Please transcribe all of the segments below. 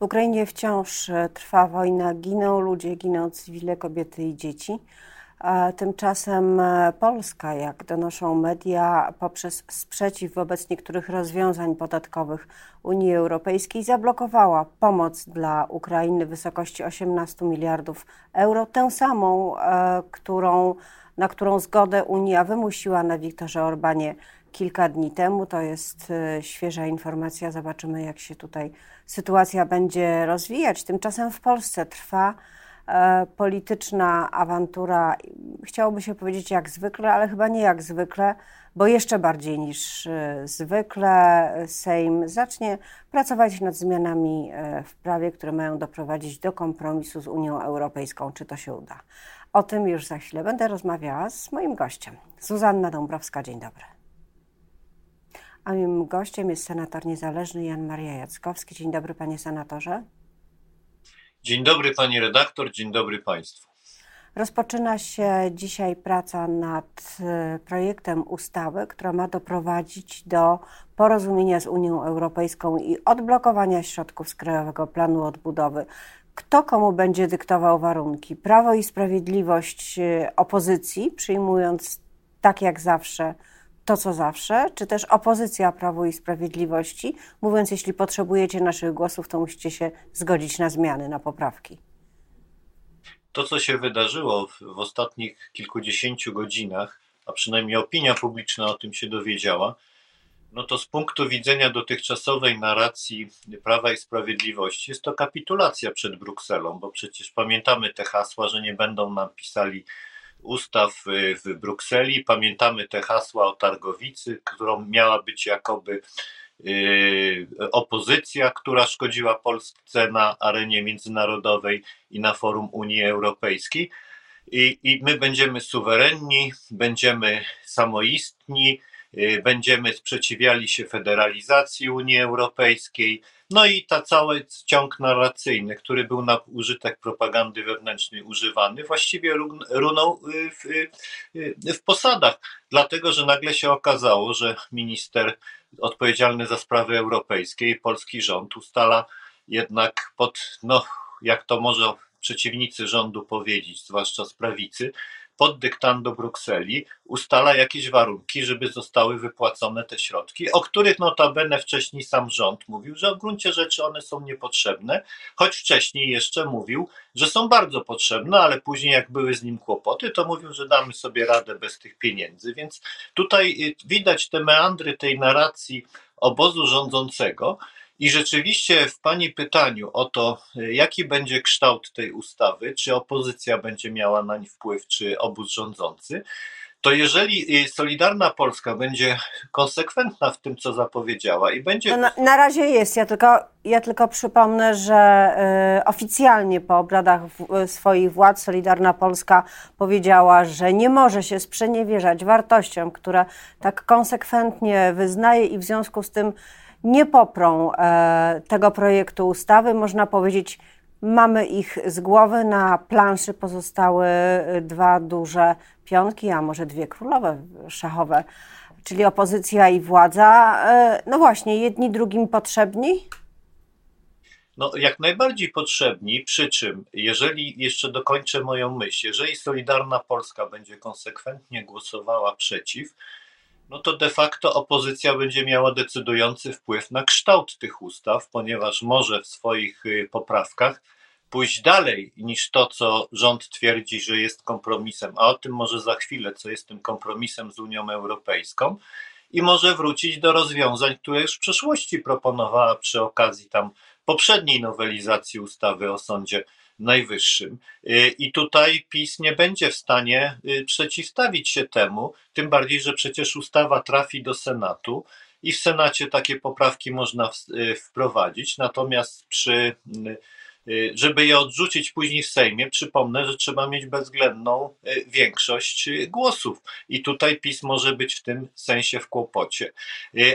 W Ukrainie wciąż e, trwa wojna, giną ludzie, giną cywile, kobiety i dzieci. Tymczasem e, Polska, jak donoszą media, poprzez sprzeciw wobec niektórych rozwiązań podatkowych Unii Europejskiej zablokowała pomoc dla Ukrainy w wysokości 18 miliardów euro, tę samą, e, którą, na którą zgodę Unia wymusiła na Wiktorze Orbanie kilka dni temu. To jest e, świeża informacja. Zobaczymy, jak się tutaj sytuacja będzie rozwijać. Tymczasem w Polsce trwa e, polityczna awantura, chciałoby się powiedzieć jak zwykle, ale chyba nie jak zwykle, bo jeszcze bardziej niż e, zwykle Sejm zacznie pracować nad zmianami w prawie, które mają doprowadzić do kompromisu z Unią Europejską. Czy to się uda? O tym już za chwilę będę rozmawiała z moim gościem. Zuzanna Dąbrowska, dzień dobry. A moim gościem jest senator niezależny Jan Maria Jackowski. Dzień dobry, panie senatorze. Dzień dobry, pani redaktor, dzień dobry państwu. Rozpoczyna się dzisiaj praca nad e, projektem ustawy, która ma doprowadzić do porozumienia z Unią Europejską i odblokowania środków z Krajowego Planu Odbudowy. Kto komu będzie dyktował warunki? Prawo i Sprawiedliwość e, opozycji, przyjmując tak jak zawsze to, co zawsze, czy też opozycja Prawu i Sprawiedliwości, mówiąc, jeśli potrzebujecie naszych głosów, to musicie się zgodzić na zmiany, na poprawki? To, co się wydarzyło w, w ostatnich kilkudziesięciu godzinach, a przynajmniej opinia publiczna o tym się dowiedziała, no to z punktu widzenia dotychczasowej narracji Prawa i Sprawiedliwości jest to kapitulacja przed Brukselą, bo przecież pamiętamy te hasła, że nie będą nam pisali ustaw y, w Brukseli. Pamiętamy te hasła o targowicy, którą miała być jakoby y, opozycja, która szkodziła Polsce na arenie międzynarodowej i na forum Unii Europejskiej. I, I my będziemy suwerenni, będziemy samoistni, y, będziemy sprzeciwiali się federalizacji Unii Europejskiej, no i ta cały ciąg narracyjny, który był na użytek propagandy wewnętrznej używany, właściwie runął y, w, y, w posadach, dlatego że nagle się okazało, że minister odpowiedzialny za sprawy europejskie i polski rząd ustala jednak pod, no jak to może przeciwnicy rządu powiedzieć, zwłaszcza z prawicy, pod dyktando Brukseli ustala jakieś warunki, żeby zostały wypłacone te środki, o których notabene wcześniej sam rząd mówił, że w gruncie rzeczy one są niepotrzebne, choć wcześniej jeszcze mówił, że są bardzo potrzebne, ale później jak były z nim kłopoty, to mówił, że damy sobie radę bez tych pieniędzy. Więc tutaj y, widać te meandry tej narracji obozu rządzącego, i rzeczywiście w Pani pytaniu o to, jaki będzie kształt tej ustawy, czy opozycja będzie miała na nie wpływ, czy obóz rządzący, to jeżeli Solidarna Polska będzie konsekwentna w tym, co zapowiedziała i będzie. No na, na, razie jest. Ja tylko, ja tylko przypomnę, że y, oficjalnie po obradach w, swoich władz Solidarna Polska powiedziała, że nie może się sprzeniewierzać wartościom, które tak konsekwentnie wyznaje i w związku z tym nie poprą e, tego projektu ustawy. Można powiedzieć, mamy ich z głowy. Na planszy pozostały dwa duże pionki, a może dwie królowe szachowe, czyli opozycja i władza. E, no właśnie, jedni drugim potrzebni? No, jak najbardziej potrzebni, przy czym, jeżeli jeszcze dokończę moją myśl, jeżeli Solidarna Polska będzie konsekwentnie głosowała przeciw, no to de facto opozycja będzie miała decydujący wpływ na kształt tych ustaw, ponieważ może w swoich y, poprawkach pójść dalej niż to, co rząd twierdzi, że jest kompromisem, a o tym może za chwilę, co jest tym kompromisem z Unią Europejską, i może wrócić do rozwiązań, które już w przeszłości proponowała przy okazji tam poprzedniej nowelizacji ustawy o Sądzie Najwyższym. Y, I tutaj PiS nie będzie w stanie y, przeciwstawić się temu, tym bardziej, że przecież ustawa trafi do Senatu i w Senacie takie poprawki można y, wprowadzić, natomiast przy żeby je odrzucić później w Sejmie, przypomnę, że trzeba mieć bezwzględną większość głosów. I tutaj PiS może być w tym sensie w kłopocie.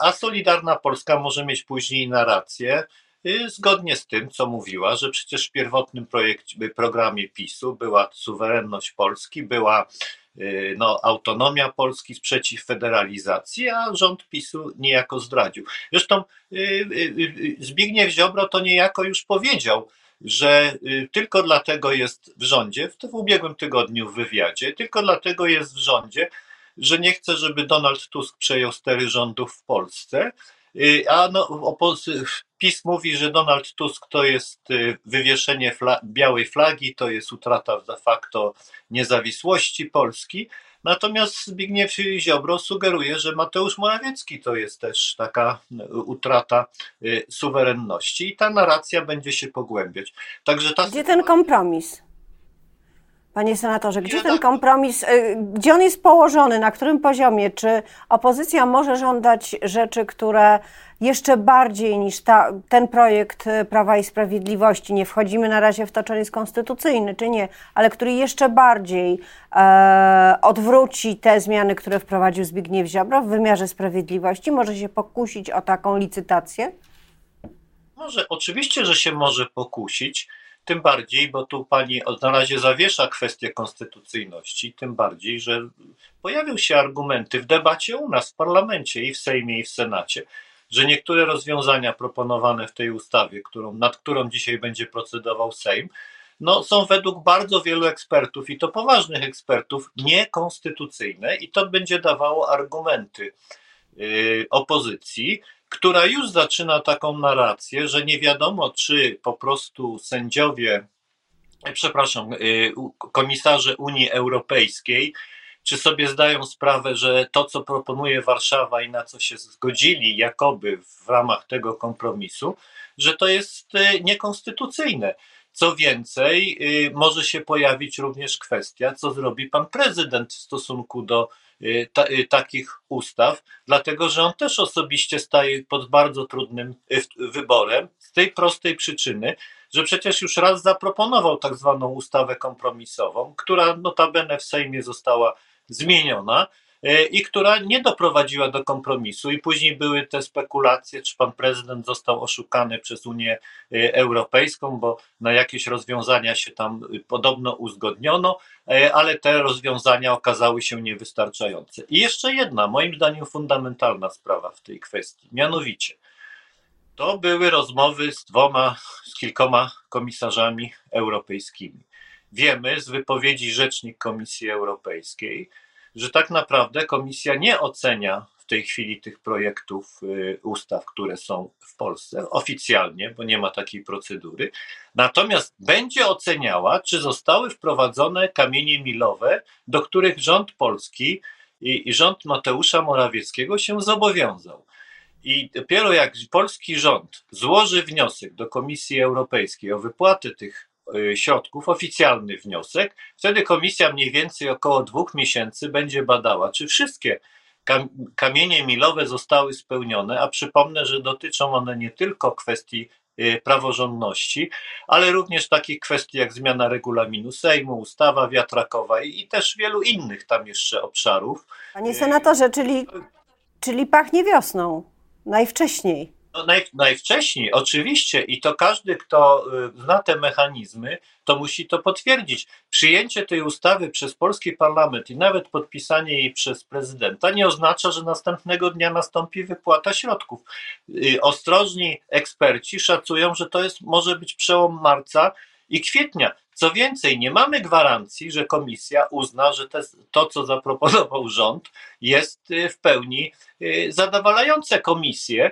A Solidarna Polska może mieć później narrację, zgodnie z tym, co mówiła, że przecież w pierwotnym projekcie, programie PiSu była suwerenność Polski, była no, autonomia Polski, sprzeciw federalizacji, a rząd PiSu niejako zdradził. Zresztą Zbigniew Ziobro to niejako już powiedział, że tylko dlatego jest w rządzie, w, w ubiegłym tygodniu w wywiadzie, tylko dlatego jest w rządzie, że nie chce, żeby Donald Tusk przejął stery rządów w Polsce. A no, PiS mówi, że Donald Tusk to jest y, wywieszenie fla białej flagi, to jest utrata de facto niezawisłości Polski. Natomiast Zbigniew Ziobro sugeruje, że Mateusz Morawiecki to jest też taka y, utrata y, suwerenności i ta narracja będzie się pogłębiać. Także ta Gdzie ten kompromis? Panie senatorze, gdzie ten kompromis, y, gdzie on jest położony, na którym poziomie? Czy opozycja może żądać rzeczy, które jeszcze bardziej niż ta, ten projekt y, Prawa i Sprawiedliwości, nie wchodzimy na razie w to, czy jest konstytucyjny, czy nie, ale który jeszcze bardziej e, odwróci te zmiany, które wprowadził Zbigniew Ziobro w wymiarze sprawiedliwości? Może się pokusić o taką licytację? Może, oczywiście, że się może pokusić. Tym bardziej, bo tu pani na razie zawiesza kwestię konstytucyjności, tym bardziej, że pojawiły się argumenty w debacie u nas w parlamencie i w Sejmie i w Senacie, że niektóre rozwiązania proponowane w tej ustawie, którą, nad którą dzisiaj będzie procedował Sejm, no, są według bardzo wielu ekspertów i to poważnych ekspertów niekonstytucyjne i to będzie dawało argumenty yy, opozycji, która już zaczyna taką narrację, że nie wiadomo, czy po prostu sędziowie, e, przepraszam, e, komisarze Unii Europejskiej, czy sobie zdają sprawę, że to, co proponuje Warszawa i na co się zgodzili, jakoby w ramach tego kompromisu, że to jest e, niekonstytucyjne. Co więcej, może się pojawić również kwestia, co zrobi pan prezydent w stosunku do Y, ta, y, takich ustaw, dlatego że on też osobiście staje pod bardzo trudnym y, wyborem z tej prostej przyczyny, że przecież już raz zaproponował tak zwaną ustawę kompromisową, która notabene w Sejmie została zmieniona i która nie doprowadziła do kompromisu. I później były te spekulacje, czy pan prezydent został oszukany przez Unię e, Europejską, bo na jakieś rozwiązania się tam y, podobno uzgodniono, e, ale te rozwiązania okazały się niewystarczające. I jeszcze jedna, moim zdaniem, fundamentalna sprawa w tej kwestii, mianowicie. To były rozmowy z dwoma, z kilkoma komisarzami europejskimi. Wiemy z wypowiedzi rzecznik Komisji Europejskiej, że tak naprawdę komisja nie ocenia w tej chwili tych projektów y, ustaw, które są w Polsce oficjalnie, bo nie ma takiej procedury. Natomiast będzie oceniała, czy zostały wprowadzone kamienie milowe, do których rząd polski i, i rząd Mateusza Morawieckiego się zobowiązał. I dopiero jak polski rząd złoży wniosek do Komisji Europejskiej o wypłatę tych środków, oficjalny wniosek. Wtedy komisja mniej więcej około dwóch miesięcy będzie badała, czy wszystkie kamienie milowe zostały spełnione, a przypomnę, że dotyczą one nie tylko kwestii y, praworządności, ale również takich kwestii jak zmiana regulaminu Sejmu, ustawa wiatrakowa i też wielu innych tam jeszcze obszarów. Panie senatorze, czyli, czyli pachnie wiosną, najwcześniej. No naj, najwcześniej, oczywiście, i to każdy, kto y, zna te mechanizmy, to musi to potwierdzić. Przyjęcie tej ustawy przez polski parlament i nawet podpisanie jej przez prezydenta nie oznacza, że następnego dnia nastąpi wypłata środków. Y, ostrożni eksperci szacują, że to jest może być przełom marca i kwietnia. Co więcej, nie mamy gwarancji, że komisja uzna, że te, to, co zaproponował rząd, jest y, w pełni zadowalające komisję,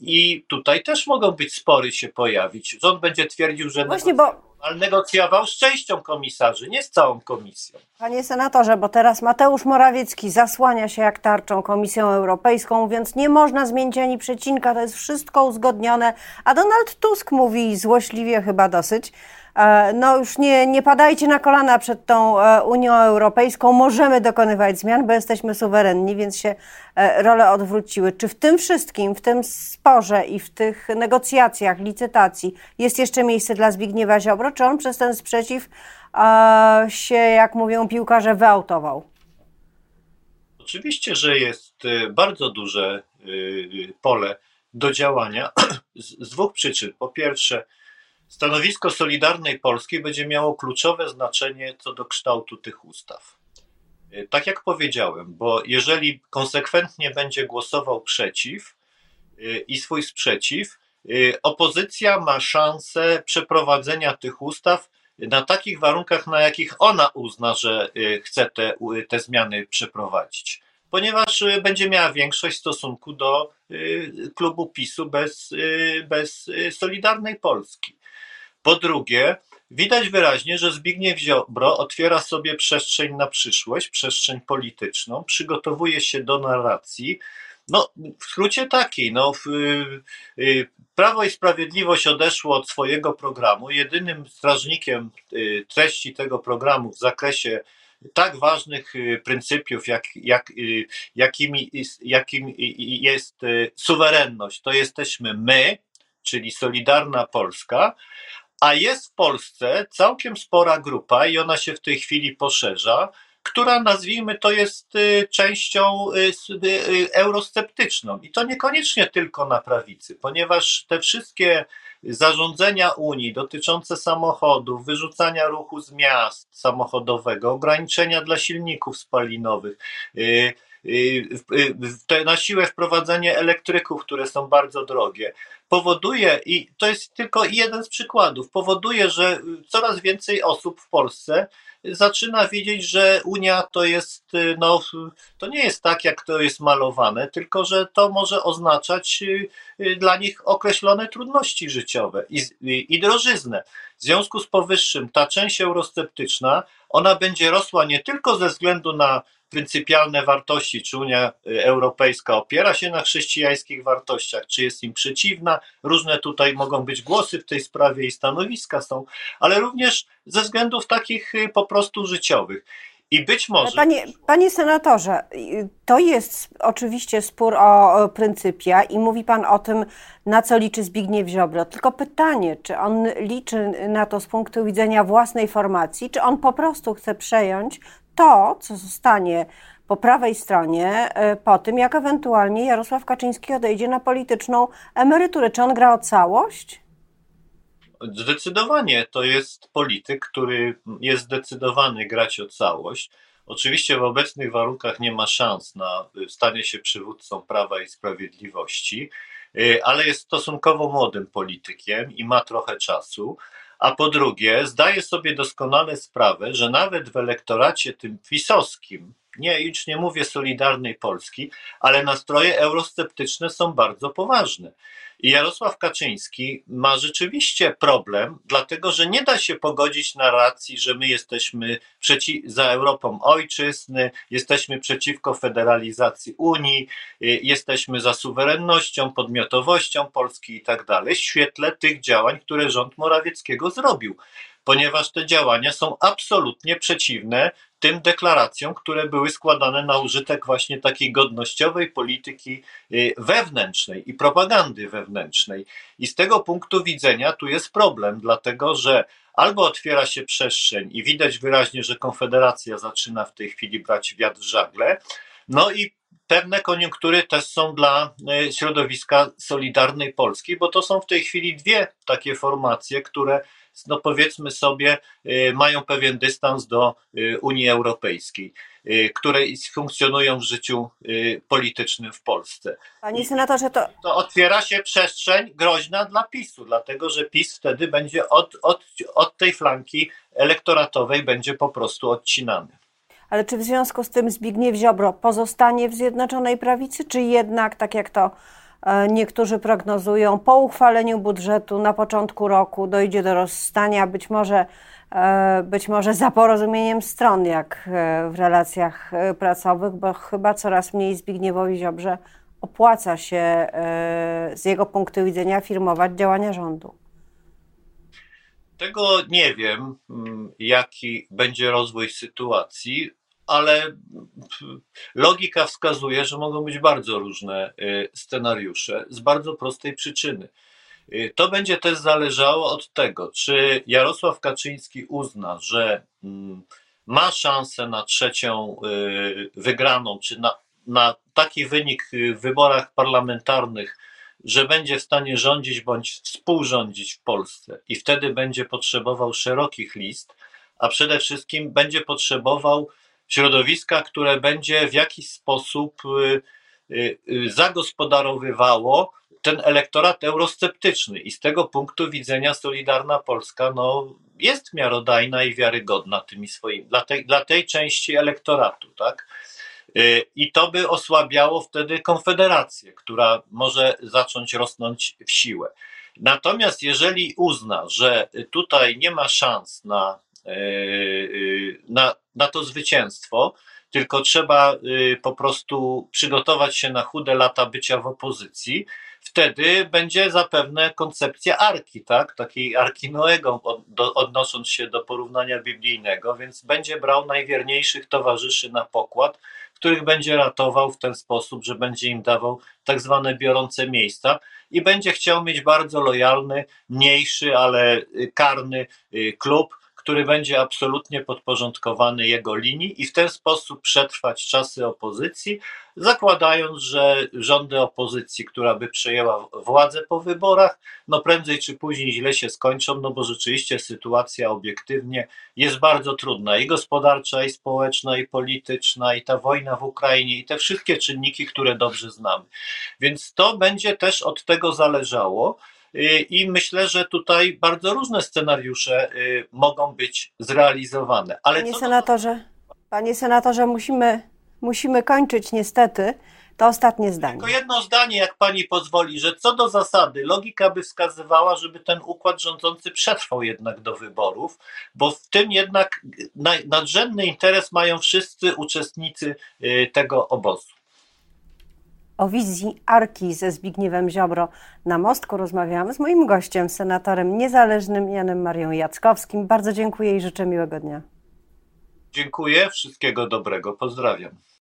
I tutaj też mogą być spory się pojawić. Rząd będzie twierdził, że Właśnie, bo... ale negocjował z częścią komisarzy, nie z całą komisją. Panie senatorze, bo teraz Mateusz Morawiecki zasłania się jak tarczą Komisją Europejską, mówiąc, nie można zmienić ani przecinka, to jest wszystko uzgodnione, a Donald Tusk mówi złośliwie chyba dosyć, no już nie, nie padajcie na kolana przed tą e, Unią Europejską, możemy dokonywać zmian, bo jesteśmy suwerenni, więc się e, role odwróciły. Czy w tym wszystkim, w tym sporze i w tych negocjacjach, licytacji jest jeszcze miejsce dla Zbigniewa Ziobro, czy on przez ten sprzeciw się, jak mówią piłkarze, wyautował? Oczywiście, że jest bardzo duże pole do działania z dwóch przyczyn. Po pierwsze, Stanowisko Solidarnej Polski będzie miało kluczowe znaczenie co do kształtu tych ustaw. Tak jak powiedziałem, bo jeżeli konsekwentnie będzie głosował przeciw i swój sprzeciw, opozycja ma szansę przeprowadzenia tych ustaw na takich warunkach, na jakich ona uzna, że chce te, te zmiany przeprowadzić ponieważ y, będzie miała większość w stosunku do y, klubu PiSu bez, y, bez Solidarnej Polski. Po drugie, widać wyraźnie, że Zbigniew Ziobro otwiera sobie przestrzeń na przyszłość, przestrzeń polityczną, przygotowuje się do narracji. No, w skrócie taki, no, Prawo i Sprawiedliwość odeszło od swojego programu. Jedynym strażnikiem treści tego programu w zakresie tak ważnych y, pryncypiów, jak, jak, y, jakimi, jakim jest y, suwerenność, to jesteśmy my, czyli Solidarna Polska, a jest w Polsce całkiem spora grupa i ona się w tej chwili poszerza, która nazwijmy to jest częścią eurosceptyczną. I to niekoniecznie tylko na prawicy, ponieważ te wszystkie zarządzenia Unii dotyczące samochodów, wyrzucania ruchu z miast samochodowego, ograniczenia dla silników spalinowych, y, y, y, na siłę wprowadzenie elektryków, które są bardzo drogie, powoduje, i to jest tylko jeden z przykładów, powoduje, że coraz więcej osób w Polsce zaczyna widzieć, że Unia to jest, y, no, to nie jest tak, jak to jest malowane, tylko że to może oznaczać y, y, dla nich określone trudności życiowe i, i, i drożyznę. W związku z powyższym ta część eurosceptyczna, ona będzie rosła nie tylko ze względu na pryncypialne wartości, czy Unia Europejska opiera się na chrześcijańskich wartościach, czy jest im przeciwna. Różne tutaj mogą być głosy w tej sprawie i stanowiska są, ale również ze względów takich y, po prostu życiowych. I być może. Panie, panie senatorze, to jest oczywiście spór o pryncypia i mówi pan o tym, na co liczy Zbigniew Ziobro. Tylko pytanie, czy on liczy na to z punktu widzenia własnej formacji, czy on po prostu chce przejąć to, co zostanie po prawej stronie e, po tym, jak ewentualnie Jarosław Kaczyński odejdzie na polityczną emeryturę. Czy on gra o całość? Zdecydowanie to jest polityk, który jest zdecydowany grać o całość. Oczywiście w obecnych warunkach nie ma szans na stanie się przywódcą Prawa i Sprawiedliwości, e, ale jest stosunkowo młodym politykiem i ma trochę czasu a po drugie zdaje sobie doskonale sprawę, że nawet w elektoracie tym pisowskim, nie, już nie mówię Solidarnej Polski, ale nastroje eurosceptyczne są bardzo poważne. I Jarosław Kaczyński ma rzeczywiście problem, dlatego że nie da się pogodzić narracji, że my jesteśmy przeci- za Europą ojczyzny, jesteśmy przeciwko federalizacji Unii, y, jesteśmy za suwerennością, podmiotowością Polski i tak dalej, w świetle tych działań, które rząd Morawieckiego zrobił ponieważ te działania są absolutnie przeciwne tym deklaracjom, które były składane na użytek właśnie takiej godnościowej polityki y, wewnętrznej i propagandy wewnętrznej. I z tego punktu widzenia tu jest problem, dlatego że albo otwiera się przestrzeń i widać wyraźnie, że Konfederacja zaczyna w tej chwili brać wiatr w żagle, no i pewne koniunktury też są dla y, środowiska Solidarnej Polski, bo to są w tej chwili dwie takie formacje, które no powiedzmy sobie, y, mają pewien dystans do y, Unii Europejskiej, y, które funkcjonują w życiu politycznym w Polsce. Panie senatorze, to... to otwiera się przestrzeń groźna dla PiSu, dlatego że PiS wtedy będzie od, od, od tej flanki elektoratowej będzie po prostu odcinany. Ale czy w związku z tym Zbigniew Ziobro pozostanie w Zjednoczonej Prawicy, czy jednak, tak jak to niektórzy prognozują, po uchwaleniu budżetu na początku roku dojdzie do rozstania, być może, e, być może za porozumieniem stron, jak e, w relacjach pracowych, bo chyba coraz mniej Zbigniewowi Ziobrze opłaca się z jego punktu widzenia firmować działania rządu. Tego nie wiem, mm, jaki będzie rozwój sytuacji ale logika wskazuje, że mogą być bardzo różne y, scenariusze z bardzo prostej przyczyny. Y, to będzie też zależało od tego, czy Jarosław Kaczyński uzna, że mm, ma szansę na trzecią y, wygraną, czy na, na taki wynik w wyborach parlamentarnych, że będzie w stanie rządzić bądź współrządzić w Polsce i wtedy będzie potrzebował szerokich list, a przede wszystkim będzie potrzebował środowiska, które będzie w jakiś sposób zagospodarowywało ten elektorat eurosceptyczny i z tego punktu widzenia Solidarna Polska no, jest miarodajna i wiarygodna tymi swoimi, dla tej, dla tej części elektoratu, tak? Y, I to by osłabiało wtedy Konfederację, która może zacząć rosnąć w siłę. Natomiast jeżeli uzna, że tutaj nie ma szans na, y, y, na, na to zwycięstwo, tylko trzeba po prostu przygotować się na chude lata bycia w opozycji, wtedy będzie zapewne koncepcja arki, tak? takiej arki Noego, odnosząc się do porównania biblijnego, więc będzie brał najwierniejszych towarzyszy na pokład, których będzie ratował w ten sposób, że będzie im dawał tak zwane biorące miejsca i będzie chciał mieć bardzo lojalny, mniejszy, ale karny y, klub, który będzie absolutnie podporządkowany jego linii i w ten sposób przetrwać czasy opozycji, zakładając, że rządy opozycji, która by przejęła władzę po wyborach, no prędzej czy później źle się skończą, no bo rzeczywiście sytuacja obiektywnie jest bardzo trudna i gospodarcza, i społeczna, i polityczna, i ta wojna w Ukrainie, i te wszystkie czynniki, które dobrze znamy. Więc to będzie też od tego zależało. Y, I myślę, że tutaj bardzo różne scenariusze y, mogą być zrealizowane. Ale panie, senatorze, panie senatorze, musimy, musimy kończyć niestety. To ostatnie zdanie. Tylko jedno zdanie, jak pani pozwoli, że co do zasady, logika by wskazywała, żeby ten układ rządzący przetrwał jednak do wyborów, bo w tym jednak nadrzędny interes mają wszyscy uczestnicy y, tego obozu. O wizji Arki ze Zbigniewem Ziobro na Mostku rozmawiamy z moim gościem, senatorem niezależnym Janem Marią Jackowskim. Bardzo dziękuję i życzę miłego dnia. Dziękuję, wszystkiego dobrego, pozdrawiam.